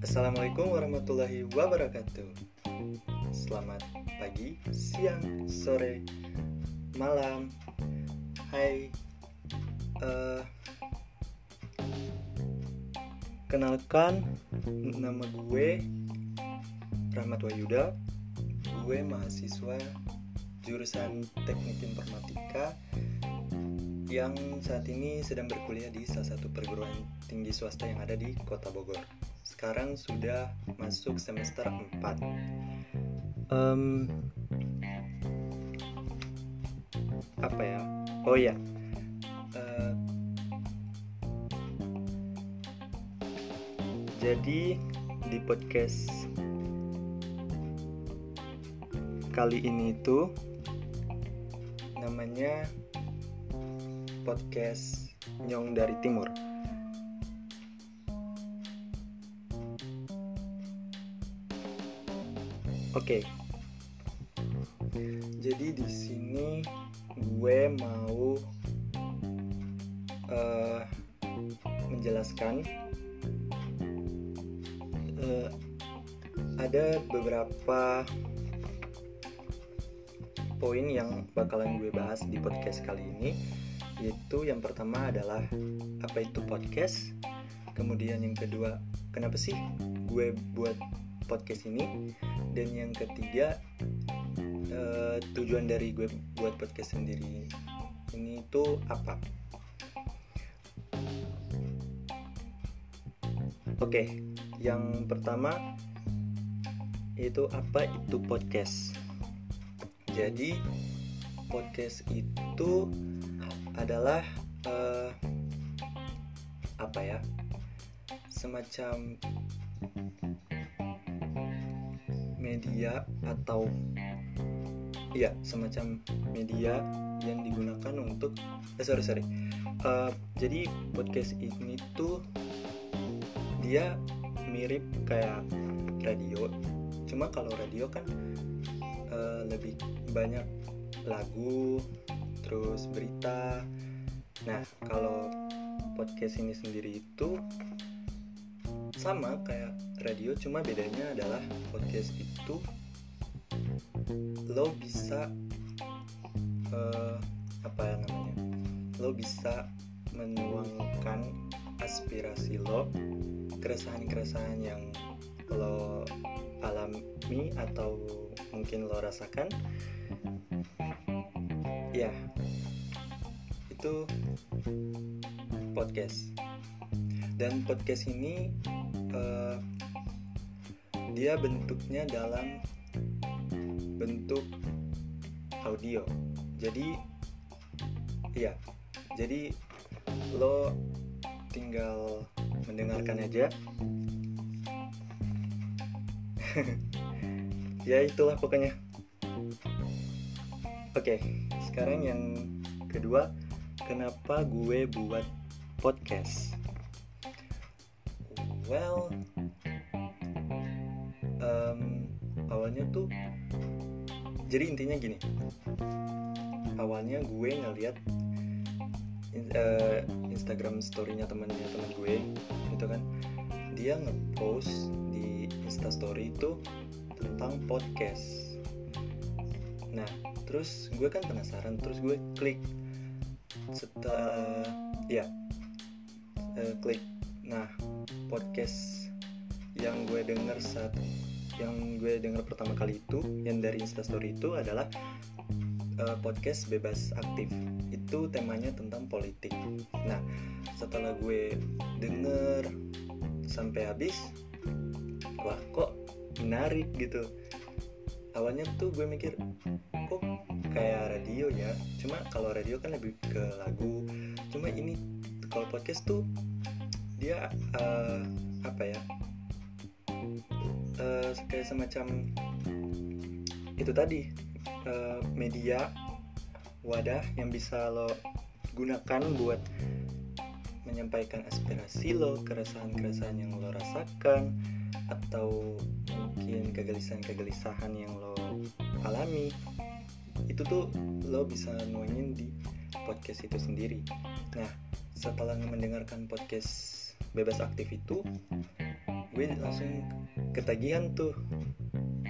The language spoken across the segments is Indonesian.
Assalamualaikum warahmatullahi wabarakatuh. Selamat pagi, siang, sore, malam. Hai uh, Kenalkan, nama gue Rahmat Wayuda. Gue mahasiswa jurusan Teknik Informatika yang saat ini sedang berkuliah di salah satu perguruan tinggi swasta yang ada di Kota Bogor. Sekarang sudah masuk semester 4. Um, apa ya? Oh ya. Jadi di podcast kali ini itu namanya podcast Nyong dari Timur. Oke. Okay. Jadi di sini gue mau uh, menjelaskan uh, ada beberapa poin yang bakalan gue bahas di podcast kali ini yaitu yang pertama adalah apa itu podcast? Kemudian yang kedua kenapa sih gue buat podcast ini? Dan yang ketiga uh, tujuan dari gue buat podcast sendiri ini itu apa? Oke yang pertama itu apa itu podcast? Jadi podcast itu adalah uh, apa ya semacam media atau ya semacam media yang digunakan untuk eh, sorry sorry uh, jadi podcast ini tuh dia mirip kayak radio cuma kalau radio kan uh, lebih banyak lagu terus berita. Nah, kalau podcast ini sendiri itu sama kayak radio, cuma bedanya adalah podcast itu lo bisa uh, apa ya namanya? Lo bisa menuangkan aspirasi lo, keresahan-keresahan yang lo alami atau mungkin lo rasakan ya itu podcast. Dan podcast ini uh, dia bentuknya dalam bentuk audio. Jadi ya jadi lo tinggal mendengarkan aja. Ya itulah pokoknya. Oke. okay sekarang yang kedua kenapa gue buat podcast? Well um, awalnya tuh jadi intinya gini. Awalnya gue ngeliat uh, Instagram storynya temennya teman gue itu kan. Dia ngepost di Instastory itu tentang podcast nah terus gue kan penasaran terus gue klik. Setelah ya uh, klik. Nah podcast yang gue denger saat yang gue denger pertama kali itu yang dari instastory itu adalah uh, podcast bebas aktif. Itu temanya tentang politik. Nah setelah gue denger sampai habis wah kok menarik gitu awalnya tuh gue mikir kok kayak radio ya? Cuma kalau radio kan lebih ke lagu. Cuma ini kalau podcast tuh dia uh, apa ya uh, kayak semacam itu tadi uh, media wadah yang bisa lo gunakan buat menyampaikan aspirasi lo keresahan-keresahan yang lo rasakan atau mungkin kegelisahan-kegelisahan yang lo alami itu tuh lo bisa nuangin di podcast itu sendiri. Nah, setelah mendengarkan podcast bebas aktif itu, gue langsung ketagihan tuh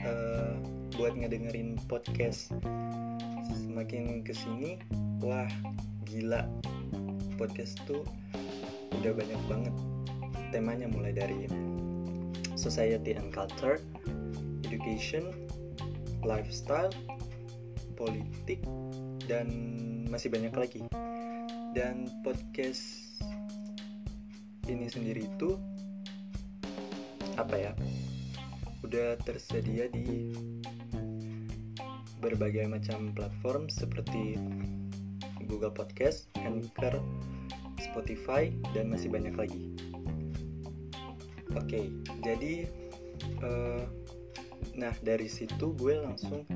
uh, buat ngedengerin podcast. Semakin ke sini, wah gila podcast tuh udah banyak banget temanya mulai dari society and culture, education, lifestyle, politik, dan masih banyak lagi. Dan podcast ini sendiri itu apa ya? Udah tersedia di berbagai macam platform seperti Google Podcast, Anchor, Spotify, dan masih banyak lagi. Oke, jadi uh, nah dari situ gue langsung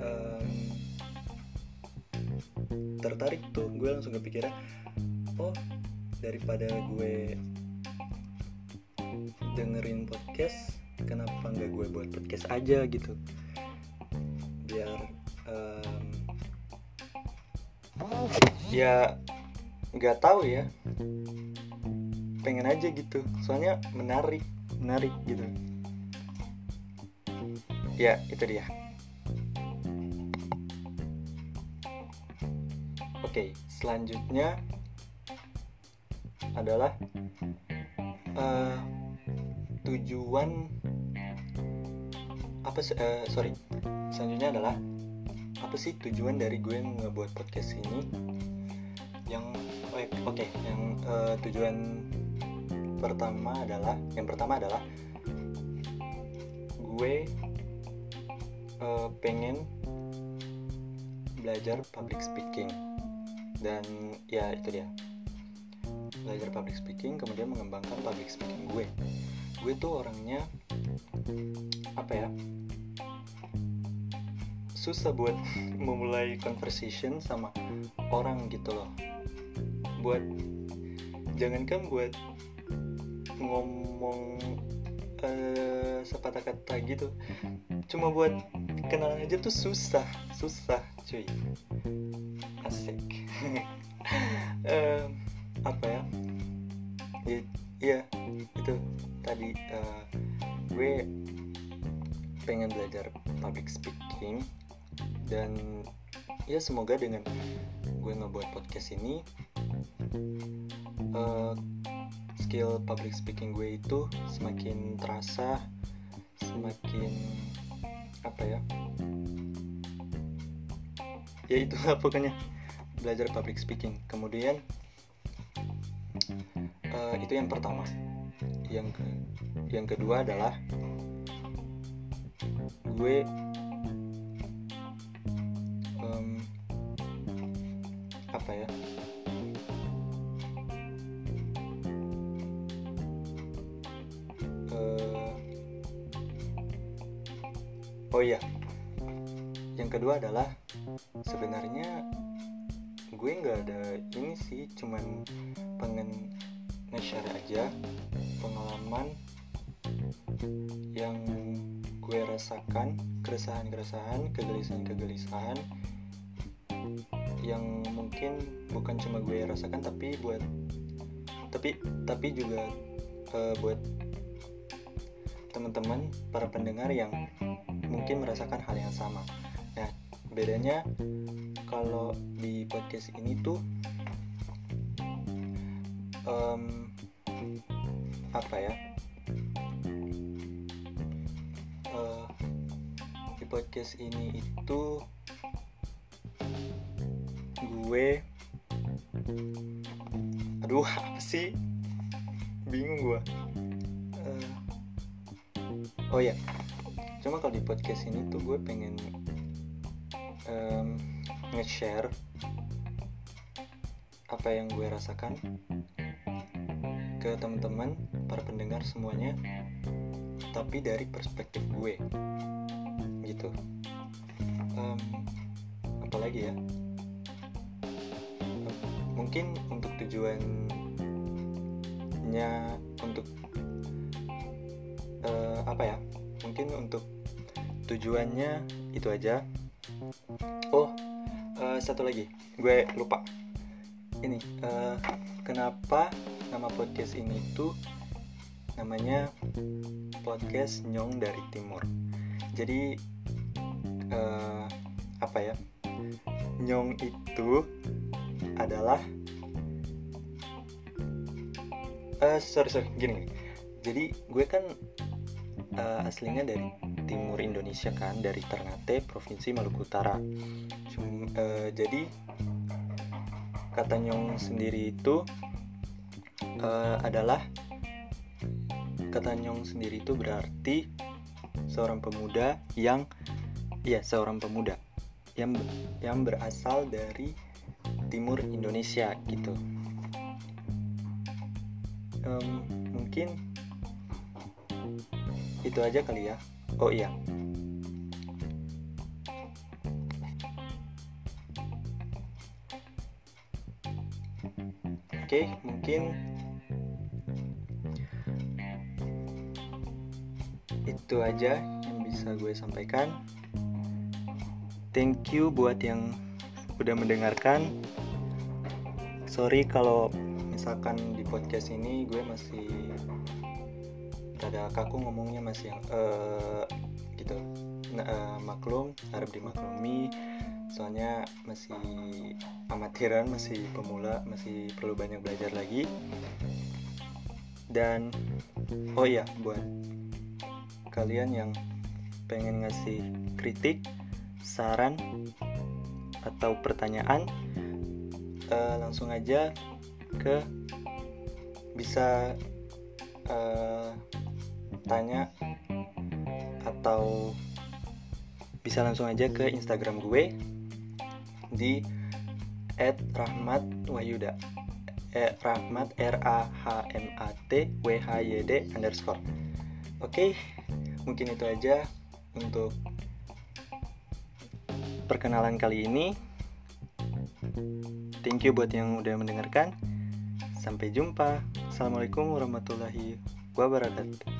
um, tertarik tuh, gue langsung kepikiran, oh daripada gue dengerin podcast, kenapa nggak gue buat podcast aja gitu, biar um, ya nggak tahu ya. Pengen aja gitu. Soalnya menarik menarik gitu. Ya itu dia. Oke selanjutnya adalah uh, tujuan apa uh, sorry. Selanjutnya adalah apa sih tujuan dari gue ngebuat podcast ini? Yang oke okay, yang uh, tujuan pertama adalah yang pertama adalah gue uh, pengen belajar public speaking. Dan ya itu dia. Belajar public speaking kemudian mengembangkan public speaking gue. Gue tuh orangnya apa ya susah buat memulai conversation sama orang gitu loh. Buat jangankan buat ngomong uh, sepatah kata gitu. Cuma buat kenalan aja tuh susah susah cuy. Asik. Uh, apa ya? Ya, ya itu tadi uh, gue pengen belajar public speaking dan ya semoga dengan gue ngebuat podcast ini uh, skill public speaking gue itu semakin terasa semakin apa ya? Ya itu pokoknya belajar public speaking. Kemudian uh, itu yang pertama. Yang yang kedua adalah gue oh iya. Yang kedua adalah sebenarnya gue nggak ada ini sih cuman pengen nge-share aja pengalaman yang gue rasakan keresahan-keresahan kegelisahan-kegelisahan yang mungkin bukan cuma gue rasakan tapi buat tapi tapi juga uh, buat teman-teman para pendengar yang mungkin merasakan hal yang sama. Nah, bedanya kalau di podcast ini tuh um, apa ya? Uh, di podcast ini itu gue aduh apa sih bingung gue uh, oh ya cuma kalau di podcast ini tuh gue pengen um, nge-share apa yang gue rasakan ke teman-teman para pendengar semuanya tapi dari perspektif gue gitu. Um, apalagi ya? Mungkin untuk tujuannya untuk uh, apa ya mungkin untuk tujuannya itu aja. Oh uh, satu lagi gue lupa. Ini uh, kenapa nama podcast ini tuh namanya podcast Nyong dari Timur? Jadi uh, apa ya? Nyong itu adalah uh, sorry sorry gini. Jadi gue kan uh, aslinya dari timur Indonesia kan dari Ternate provinsi Maluku Utara. Cum, uh, jadi kata Nyong sendiri itu uh, adalah kata Nyong sendiri itu berarti seorang pemuda yang ya seorang pemuda yang yang berasal dari timur Indonesia gitu. Um, mungkin itu aja kali ya oh iya Oke, mungkin itu aja yang bisa gue sampaikan. Thank you buat yang udah mendengarkan. Sorry kalau misalkan di podcast ini gue masih ada kaku ngomongnya masih uh, gitu. Nah, uh, maklum, harap dimaklumi soalnya masih amatiran masih pemula masih perlu banyak belajar lagi dan oh iya buat kalian yang pengen ngasih kritik saran atau pertanyaan uh, langsung aja ke bisa uh, tanya atau bisa langsung aja ke Instagram gue di @rahmat wahyuda eh, rahmat r a h m a t w h y d underscore. Oke mungkin itu aja untuk perkenalan kali ini. Thank you buat yang udah mendengarkan. Sampai jumpa. Assalamualaikum warahmatullahi wabarakatuh